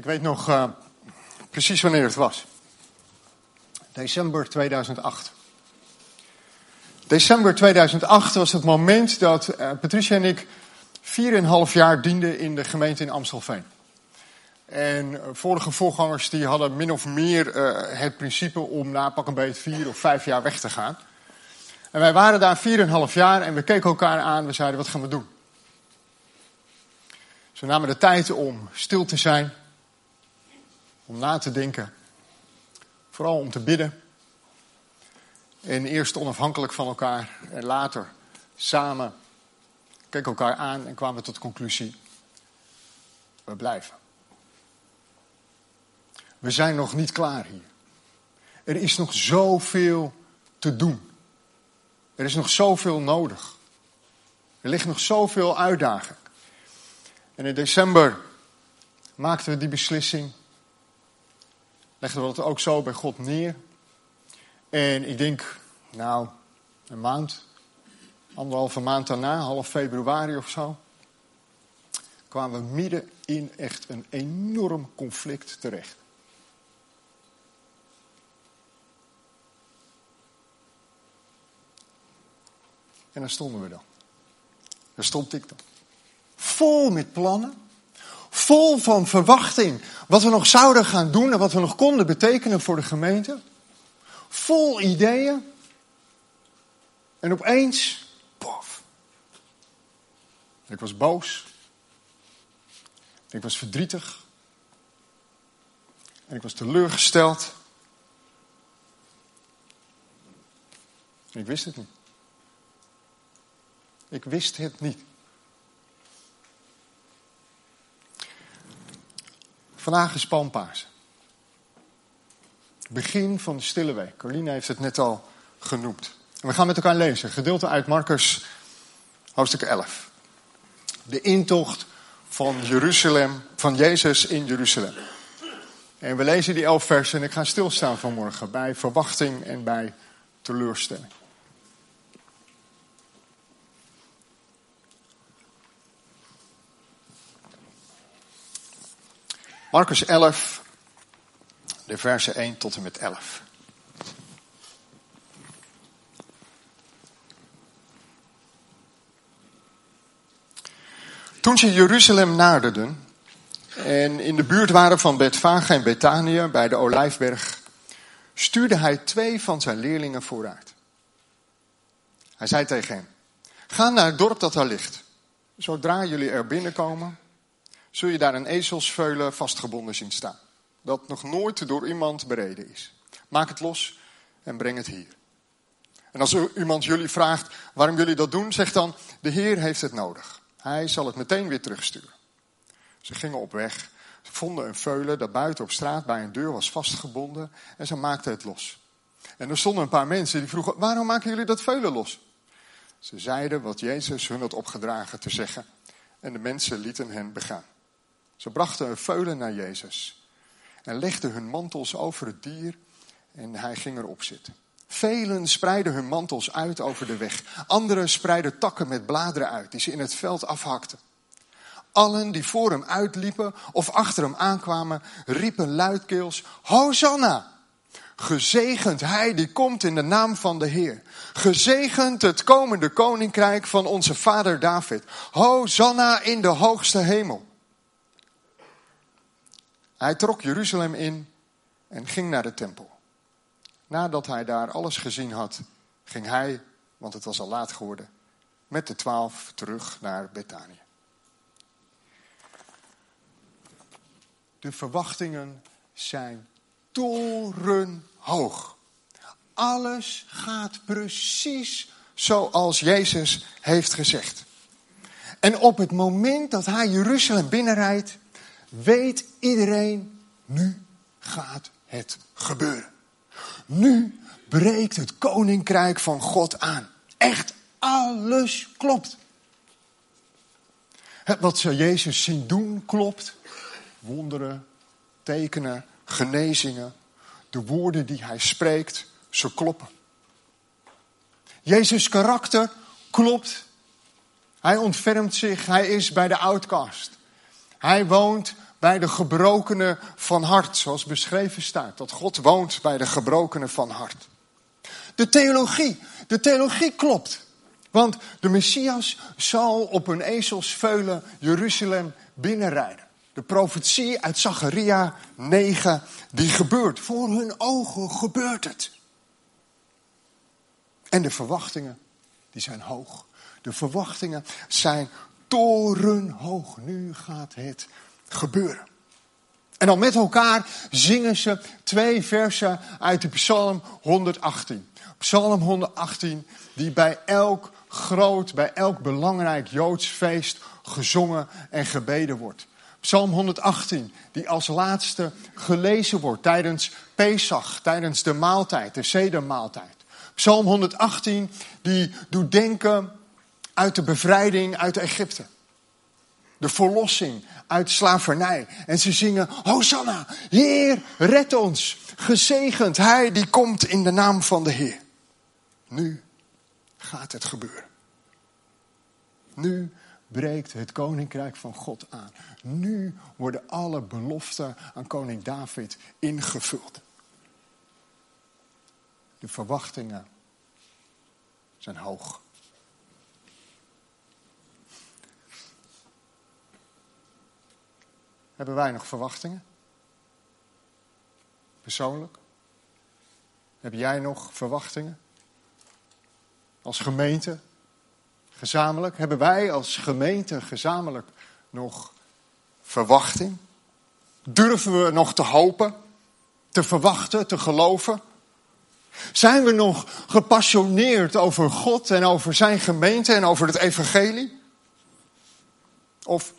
Ik weet nog uh, precies wanneer het was. December 2008. December 2008 was het moment dat uh, Patricia en ik 4,5 jaar dienden in de gemeente in Amstelveen. En vorige voorgangers die hadden min of meer het principe om na pak een beetje vier of vijf jaar weg te gaan. En wij waren daar 4,5 jaar en we keken elkaar aan. We zeiden, wat gaan we doen? Ze namen de tijd om stil te zijn, om na te denken, vooral om te bidden. En eerst onafhankelijk van elkaar en later samen keken elkaar aan en kwamen tot de conclusie: we blijven. We zijn nog niet klaar hier. Er is nog zoveel te doen. Er is nog zoveel nodig. Er ligt nog zoveel uitdaging. En in december maakten we die beslissing. Legden we dat ook zo bij God neer. En ik denk, nou, een maand, anderhalve maand daarna, half februari of zo, kwamen we midden in echt een enorm conflict terecht. En daar stonden we dan. Daar stond ik dan. Vol met plannen. Vol van verwachting. Wat we nog zouden gaan doen en wat we nog konden betekenen voor de gemeente. Vol ideeën. En opeens, pof. Ik was boos. Ik was verdrietig. En ik was teleurgesteld. Ik wist het niet. Ik wist het niet. Vandaag is Palmpaas. Begin van de stille week. Carline heeft het net al genoemd. En we gaan met elkaar lezen. Gedeelte uit Marcus, hoofdstuk 11. De intocht van Jeruzalem, van Jezus in Jeruzalem. En we lezen die elf versen en ik ga stilstaan vanmorgen bij verwachting en bij teleurstelling. Marcus 11, de versen 1 tot en met 11. Toen ze Jeruzalem naderden en in de buurt waren van Betfage en Betanië bij de Olijfberg, stuurde hij twee van zijn leerlingen vooruit. Hij zei tegen hen, ga naar het dorp dat daar ligt. Zodra jullie er binnenkomen, zul je daar een ezelsveulen vastgebonden zien staan. Dat nog nooit door iemand bereden is. Maak het los en breng het hier. En als iemand jullie vraagt waarom jullie dat doen, zeg dan: De Heer heeft het nodig. Hij zal het meteen weer terugsturen. Ze gingen op weg. Vonden een veulen dat buiten op straat bij een deur was vastgebonden en ze maakten het los. En er stonden een paar mensen die vroegen: Waarom maken jullie dat veulen los? Ze zeiden wat Jezus hun had opgedragen te zeggen en de mensen lieten hen begaan. Ze brachten een veulen naar Jezus en legden hun mantels over het dier en hij ging erop zitten. Velen spreidden hun mantels uit over de weg. Anderen spreidden takken met bladeren uit die ze in het veld afhakten. Allen die voor hem uitliepen of achter hem aankwamen, riepen luidkeels: Hosanna! Gezegend hij die komt in de naam van de Heer. Gezegend het komende koninkrijk van onze vader David. Hosanna in de hoogste hemel. Hij trok Jeruzalem in en ging naar de tempel. Nadat hij daar alles gezien had, ging hij, want het was al laat geworden, met de twaalf terug naar Betanië. De verwachtingen zijn torenhoog. Alles gaat precies zoals Jezus heeft gezegd. En op het moment dat hij Jeruzalem binnenrijdt, weet iedereen, nu gaat het gebeuren. Nu breekt het koninkrijk van God aan. Echt alles klopt. Wat ze Jezus zien doen klopt. Wonderen, tekenen, genezingen. De woorden die hij spreekt, ze kloppen. Jezus' karakter klopt. Hij ontfermt zich, hij is bij de outcast. Hij woont bij de gebrokenen van hart, zoals beschreven staat. Dat God woont bij de gebrokenen van hart. De theologie, de theologie klopt. Want de Messias zal op een ezelsveulen Jeruzalem binnenrijden. De profetie uit Zacharia 9, die gebeurt. Voor hun ogen gebeurt het. En de verwachtingen, die zijn hoog. De verwachtingen zijn torenhoog. Nu gaat het gebeuren. En dan met elkaar zingen ze twee versen uit de Psalm 118. Psalm 118, die bij elk groot, bij elk belangrijk Joods feest gezongen en gebeden wordt. Psalm 118, die als laatste gelezen wordt tijdens Pesach, tijdens de maaltijd, de sedermaaltijd. Psalm 118, die doet denken uit de bevrijding uit Egypte. De verlossing uit slavernij. En ze zingen, Hosanna, Heer, red ons. Gezegend Hij die komt in de naam van de Heer. Nu gaat het gebeuren. Nu breekt het koninkrijk van God aan. Nu worden alle beloften aan koning David ingevuld. De verwachtingen zijn hoog. Hebben wij nog verwachtingen? Persoonlijk? Heb jij nog verwachtingen? Als gemeente? Gezamenlijk? Hebben wij als gemeente gezamenlijk nog verwachting? Durven we nog te hopen? Te verwachten? Te geloven? Zijn we nog gepassioneerd over God en over zijn gemeente en over het evangelie? Of,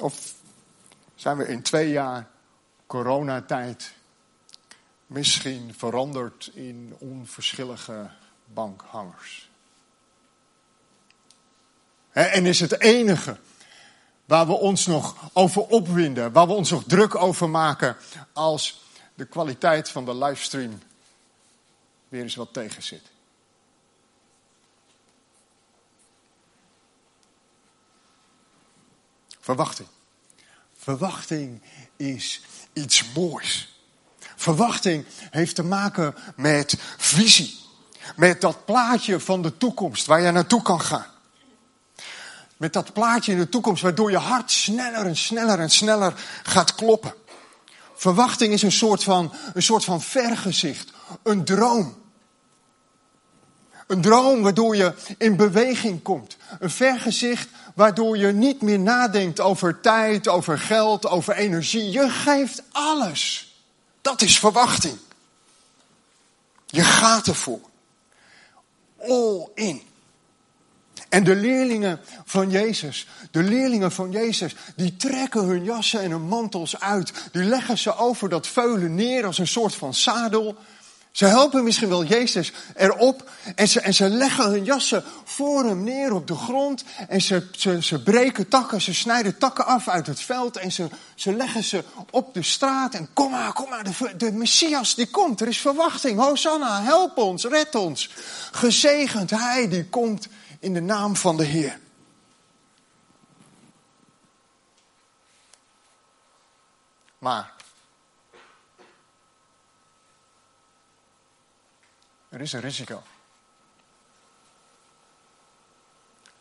of zijn we in twee jaar coronatijd misschien veranderd in onverschillige bankhangers? En is het enige waar we ons nog over opwinden, waar we ons nog druk over maken als de kwaliteit van de livestream weer eens wat tegen zit. Verwachting. Verwachting is iets moois. Verwachting heeft te maken met visie. Met dat plaatje van de toekomst waar je naartoe kan gaan. Met dat plaatje in de toekomst waardoor je hart sneller en sneller en sneller gaat kloppen. Verwachting is een soort van, een soort van vergezicht, een droom. Een droom waardoor je in beweging komt. Een vergezicht waardoor je niet meer nadenkt over tijd, over geld, over energie. Je geeft alles. Dat is verwachting. Je gaat ervoor. All in. En de leerlingen van Jezus, de leerlingen van Jezus, die trekken hun jassen en hun mantels uit. Die leggen ze over dat veulen neer als een soort van zadel. Ze helpen misschien wel Jezus erop en ze, en ze leggen hun jassen voor hem neer op de grond. En ze, ze, ze breken takken, ze snijden takken af uit het veld en ze, ze leggen ze op de straat. En kom maar, kom maar, de, de Messias die komt, er is verwachting. Hosanna, help ons, red ons. Gezegend hij die komt in de naam van de Heer. Maar er is een risico.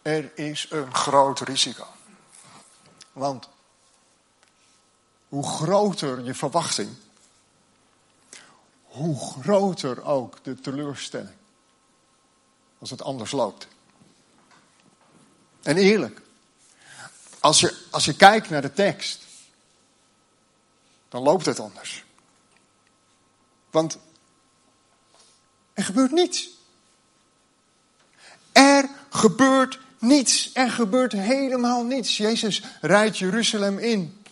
Er is een groot risico. Want hoe groter je verwachting, hoe groter ook de teleurstelling als het anders loopt. En eerlijk, als je, als je kijkt naar de tekst, dan loopt het anders. Want er gebeurt niets. Er gebeurt niets. Er gebeurt helemaal niets. Jezus rijdt Jeruzalem in.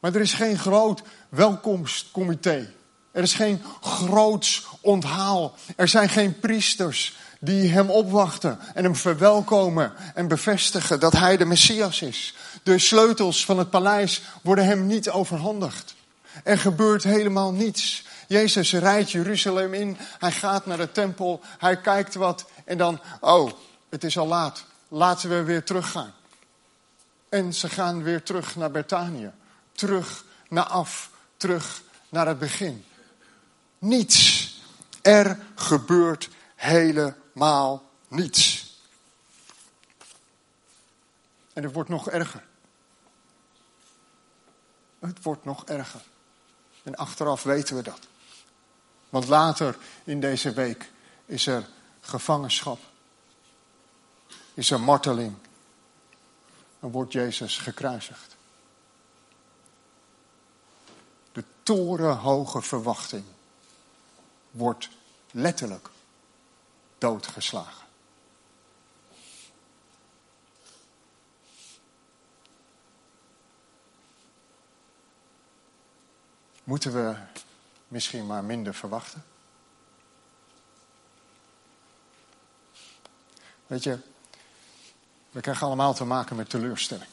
Maar er is geen groot welkomstcomité. Er is geen groots onthaal. Er zijn geen priesters die hem opwachten en hem verwelkomen en bevestigen dat hij de Messias is. De sleutels van het paleis worden hem niet overhandigd. Er gebeurt helemaal niets. Jezus rijdt Jeruzalem in, hij gaat naar de tempel, hij kijkt wat en dan, oh, het is al laat, laten we weer teruggaan. En ze gaan weer terug naar Betanië. Terug naar af. Terug naar het begin. Niets. Er gebeurt helemaal niets. En het wordt nog erger. Het wordt nog erger. En achteraf weten we dat. Want later in deze week is er gevangenschap. Is er marteling. Dan wordt Jezus gekruisigd. De torenhoge verwachting wordt letterlijk doodgeslagen. Moeten we misschien maar minder verwachten? Weet je, we krijgen allemaal te maken met teleurstelling.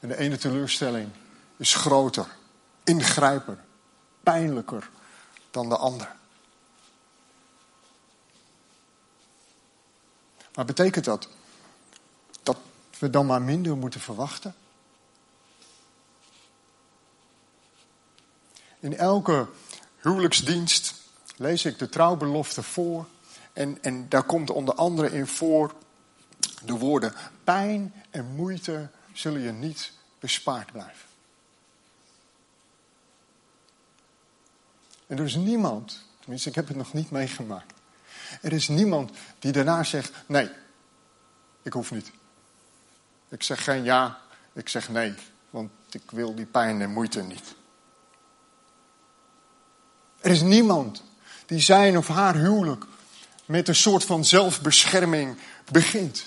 En de ene teleurstelling is groter, ingrijper, pijnlijker dan de ander. Maar betekent dat dat we dan maar minder moeten verwachten? In elke huwelijksdienst lees ik de trouwbelofte voor. En, en daar komt onder andere in voor de woorden: pijn en moeite zullen je niet bespaard blijven. En er is niemand, tenminste ik heb het nog niet meegemaakt. Er is niemand die daarna zegt: nee, ik hoef niet. Ik zeg geen ja, ik zeg nee, want ik wil die pijn en moeite niet. Er is niemand die zijn of haar huwelijk met een soort van zelfbescherming begint.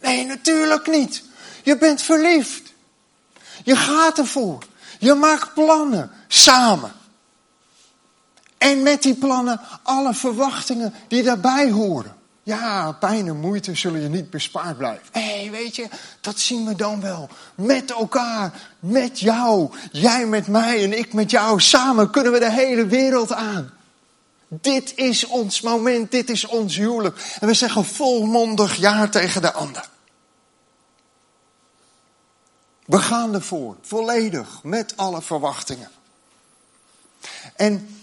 Nee, natuurlijk niet. Je bent verliefd. Je gaat ervoor. Je maakt plannen samen. En met die plannen alle verwachtingen die daarbij horen. Ja, pijn en moeite zullen je niet bespaard blijven. Hé, weet je, dat zien we dan wel. Met elkaar, met jou. Jij met mij en ik met jou. Samen kunnen we de hele wereld aan. Dit is ons moment, dit is ons huwelijk. En we zeggen volmondig ja tegen de ander. We gaan ervoor, volledig, met alle verwachtingen. En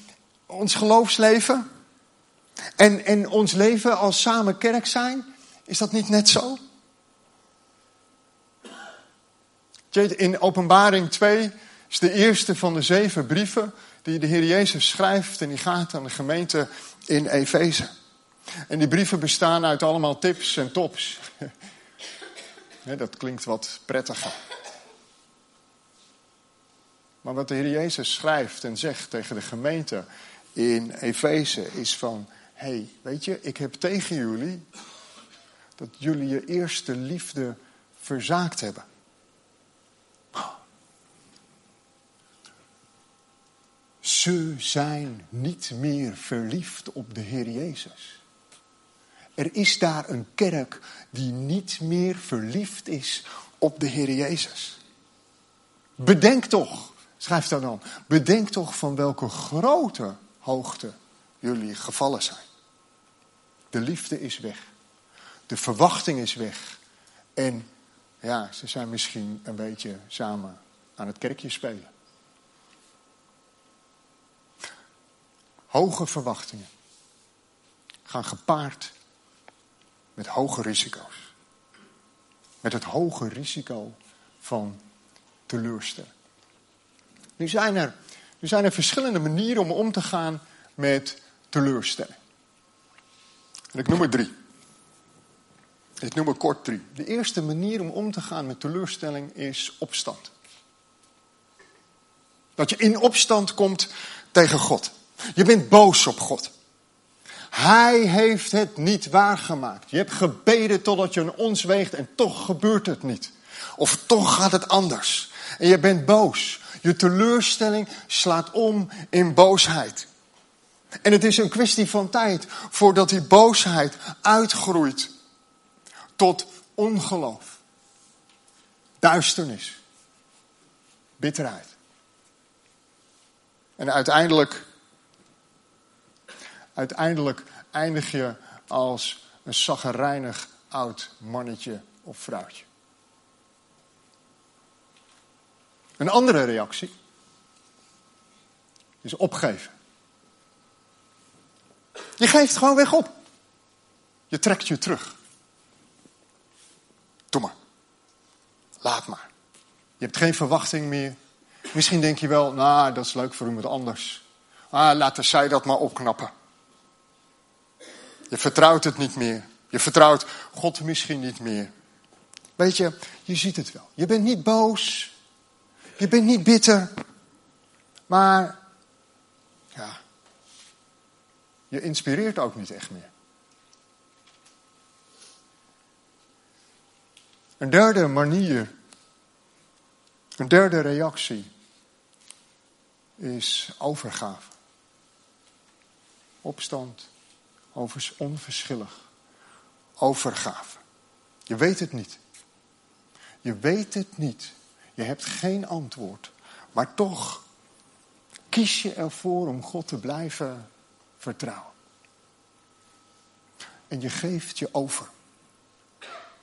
ons geloofsleven en, en ons leven als samen kerk zijn, is dat niet net zo? In Openbaring 2 is de eerste van de zeven brieven die de Heer Jezus schrijft en die gaat aan de gemeente in Efeze. En die brieven bestaan uit allemaal tips en tops. Dat klinkt wat prettiger. Maar wat de Heer Jezus schrijft en zegt tegen de gemeente in Efeze is van, hey, weet je, ik heb tegen jullie dat jullie je eerste liefde verzaakt hebben. Ze zijn niet meer verliefd op de Heer Jezus. Er is daar een kerk die niet meer verliefd is op de Heer Jezus. Bedenk toch, schrijft hij dan, bedenk toch van welke grote hoogte jullie gevallen zijn. De liefde is weg. De verwachting is weg. En ja, ze zijn misschien een beetje samen aan het kerkje spelen. Hoge verwachtingen gaan gepaard met hoge risico's. Met het hoge risico van teleurstellen. Nu zijn er, nu zijn er verschillende manieren om om te gaan met teleurstelling. En ik noem er drie. Ik noem er kort drie. De eerste manier om om te gaan met teleurstelling is opstand. Dat je in opstand komt tegen God. Je bent boos op God. Hij heeft het niet waargemaakt. Je hebt gebeden totdat je een ons weegt en toch gebeurt het niet. Of toch gaat het anders. En je bent boos. Je teleurstelling slaat om in boosheid. En het is een kwestie van tijd voordat die boosheid uitgroeit tot ongeloof, duisternis, bitterheid. En uiteindelijk, uiteindelijk eindig je als een zaggerijnig oud mannetje of vrouwtje. Een andere reactie is opgeven. Je geeft gewoon weg op. Je trekt je terug. Doe maar. Laat maar. Je hebt geen verwachting meer. Misschien denk je wel, nou, dat is leuk voor iemand anders. Ah, laten zij dat maar opknappen. Je vertrouwt het niet meer. Je vertrouwt God misschien niet meer. Weet je, je ziet het wel. Je bent niet boos. Je bent niet bitter. Maar, ja, je inspireert ook niet echt meer. Een derde manier, een derde reactie is overgave. Opstand, over onverschillig. Overgave. Je weet het niet. Je weet het niet. Je hebt geen antwoord. Maar toch kies je ervoor om God te blijven vertrouwen. En je geeft je over.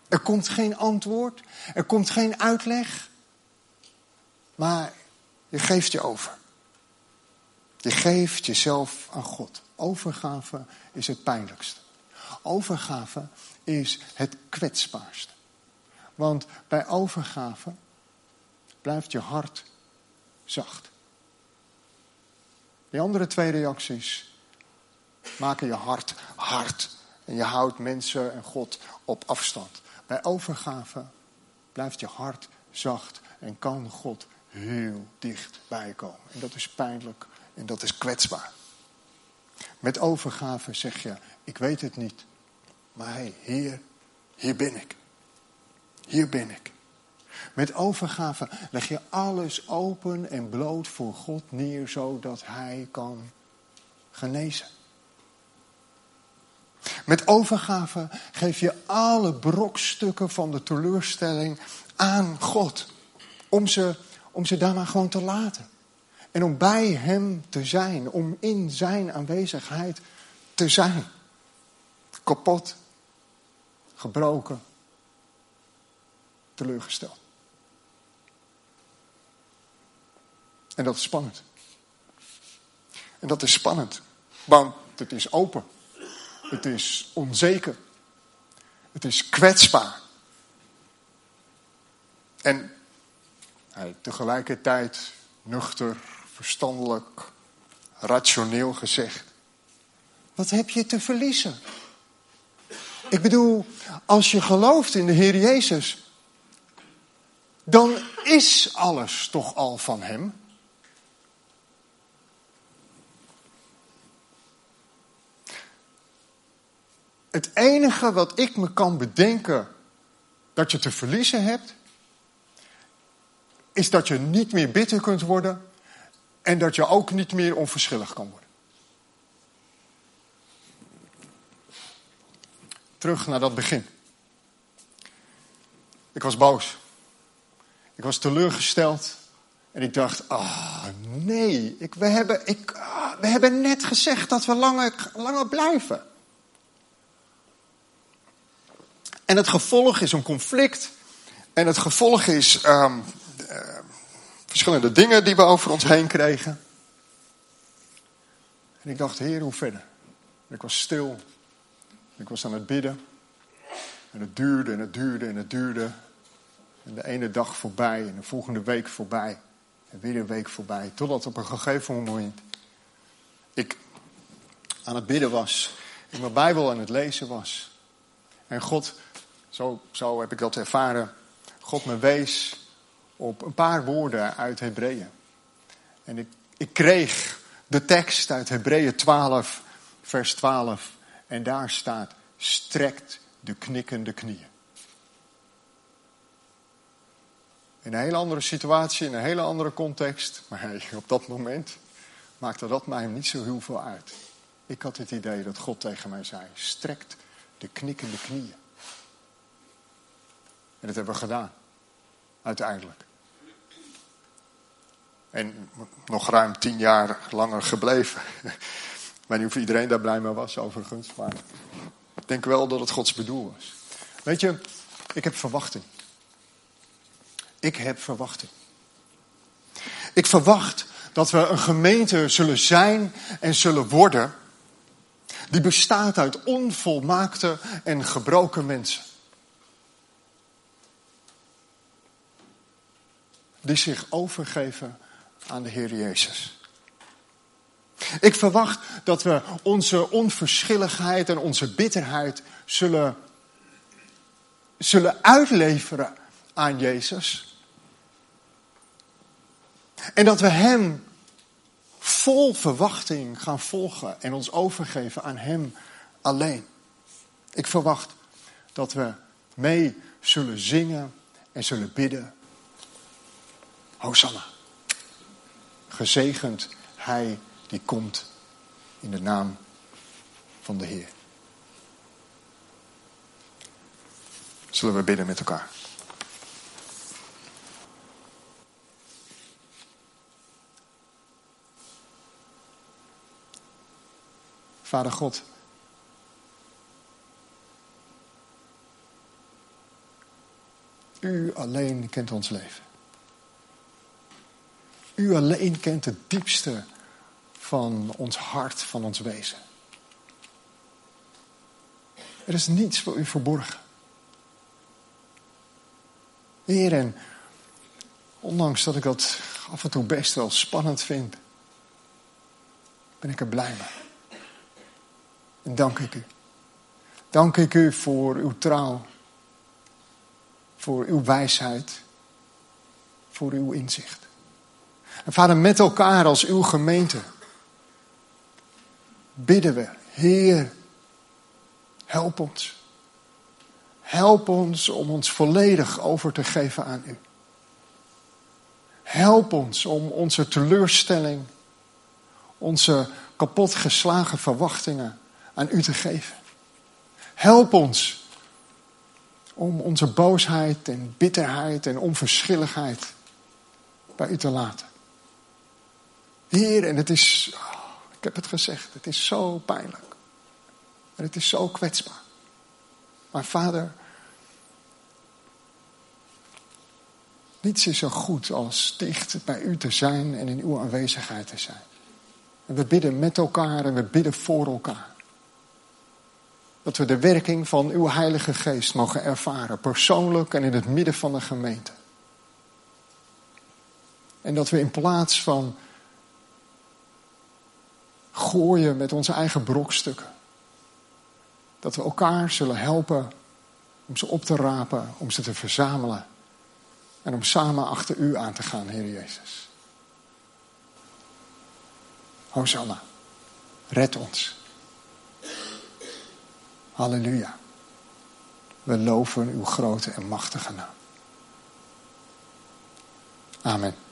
Er komt geen antwoord, er komt geen uitleg, maar je geeft je over. Je geeft jezelf aan God. Overgave is het pijnlijkste. Overgave is het kwetsbaarste. Want bij overgave blijft je hart zacht. Die andere twee reacties maken je hart hard. En je houdt mensen en God op afstand. Bij overgave blijft je hart zacht en kan God heel dicht bijkomen. En dat is pijnlijk en dat is kwetsbaar. Met overgave zeg je, ik weet het niet. Maar hey, hier, hier ben ik. Hier ben ik. Met overgave leg je alles open en bloot voor God neer, zodat Hij kan genezen. Met overgave geef je alle brokstukken van de teleurstelling aan God. Om ze, om ze daar maar gewoon te laten. En om bij Hem te zijn. Om in Zijn aanwezigheid te zijn. Kapot. Gebroken. Teleurgesteld. En dat is spannend. En dat is spannend. Want het is open. Het is onzeker. Het is kwetsbaar. En tegelijkertijd nuchter, verstandelijk, rationeel gezegd. Wat heb je te verliezen? Ik bedoel, als je gelooft in de Heer Jezus, dan is alles toch al van Hem. Het enige wat ik me kan bedenken dat je te verliezen hebt, is dat je niet meer bitter kunt worden en dat je ook niet meer onverschillig kan worden. Terug naar dat begin. Ik was boos. Ik was teleurgesteld. En ik dacht, ah oh, nee, ik, we, hebben, ik, ah, we hebben net gezegd dat we langer, langer blijven. En het gevolg is een conflict. En het gevolg is um, uh, verschillende dingen die we over ons heen kregen. En ik dacht, Heer, hoe verder? Ik was stil. Ik was aan het bidden. En het duurde en het duurde en het duurde. En de ene dag voorbij en de volgende week voorbij. En weer een week voorbij. Totdat op een gegeven moment ik aan het bidden was. In mijn Bijbel aan het lezen was. En God zo, zo heb ik dat ervaren. God me wees op een paar woorden uit Hebreeën. En ik, ik kreeg de tekst uit Hebreeën 12, vers 12. En daar staat, strekt de knikkende knieën. In een hele andere situatie, in een hele andere context. Maar op dat moment maakte dat mij niet zo heel veel uit. Ik had het idee dat God tegen mij zei, strekt de knikkende knieën. En dat hebben we gedaan. Uiteindelijk. En nog ruim tien jaar langer gebleven. Ik weet niet of iedereen daar blij mee was, overigens. Maar ik denk wel dat het Gods bedoel was. Weet je, Ik heb verwachting. Ik heb verwachting. Ik verwacht dat we een gemeente zullen zijn en zullen worden die bestaat uit onvolmaakte en gebroken mensen. Die zich overgeven aan de Heer Jezus. Ik verwacht dat we onze onverschilligheid en onze bitterheid zullen, zullen uitleveren aan Jezus. En dat we Hem vol verwachting gaan volgen en ons overgeven aan Hem alleen. Ik verwacht dat we mee zullen zingen en zullen bidden. Hosanna. Gezegend Hij die komt in de naam van de Heer. Zullen we bidden met elkaar? Vader God. U alleen kent ons leven. U alleen kent het diepste van ons hart, van ons wezen. Er is niets voor u verborgen. Heer, en ondanks dat ik dat af en toe best wel spannend vind, ben ik er blij mee. En dank ik u. Dank ik u voor uw trouw, voor uw wijsheid, voor uw inzicht. En vader, met elkaar als uw gemeente bidden we, Heer, help ons. Help ons om ons volledig over te geven aan u. Help ons om onze teleurstelling, onze kapotgeslagen verwachtingen aan u te geven. Help ons om onze boosheid en bitterheid en onverschilligheid bij u te laten. Heer, en het is, oh, ik heb het gezegd, het is zo pijnlijk. En het is zo kwetsbaar. Maar vader, niets is zo goed als dicht bij u te zijn en in uw aanwezigheid te zijn. En we bidden met elkaar en we bidden voor elkaar. Dat we de werking van uw Heilige Geest mogen ervaren, persoonlijk en in het midden van de gemeente. En dat we in plaats van gooien met onze eigen brokstukken, dat we elkaar zullen helpen om ze op te rapen, om ze te verzamelen en om samen achter u aan te gaan, Heer Jezus. Hosanna, red ons. Halleluja. We loven uw grote en machtige naam. Amen.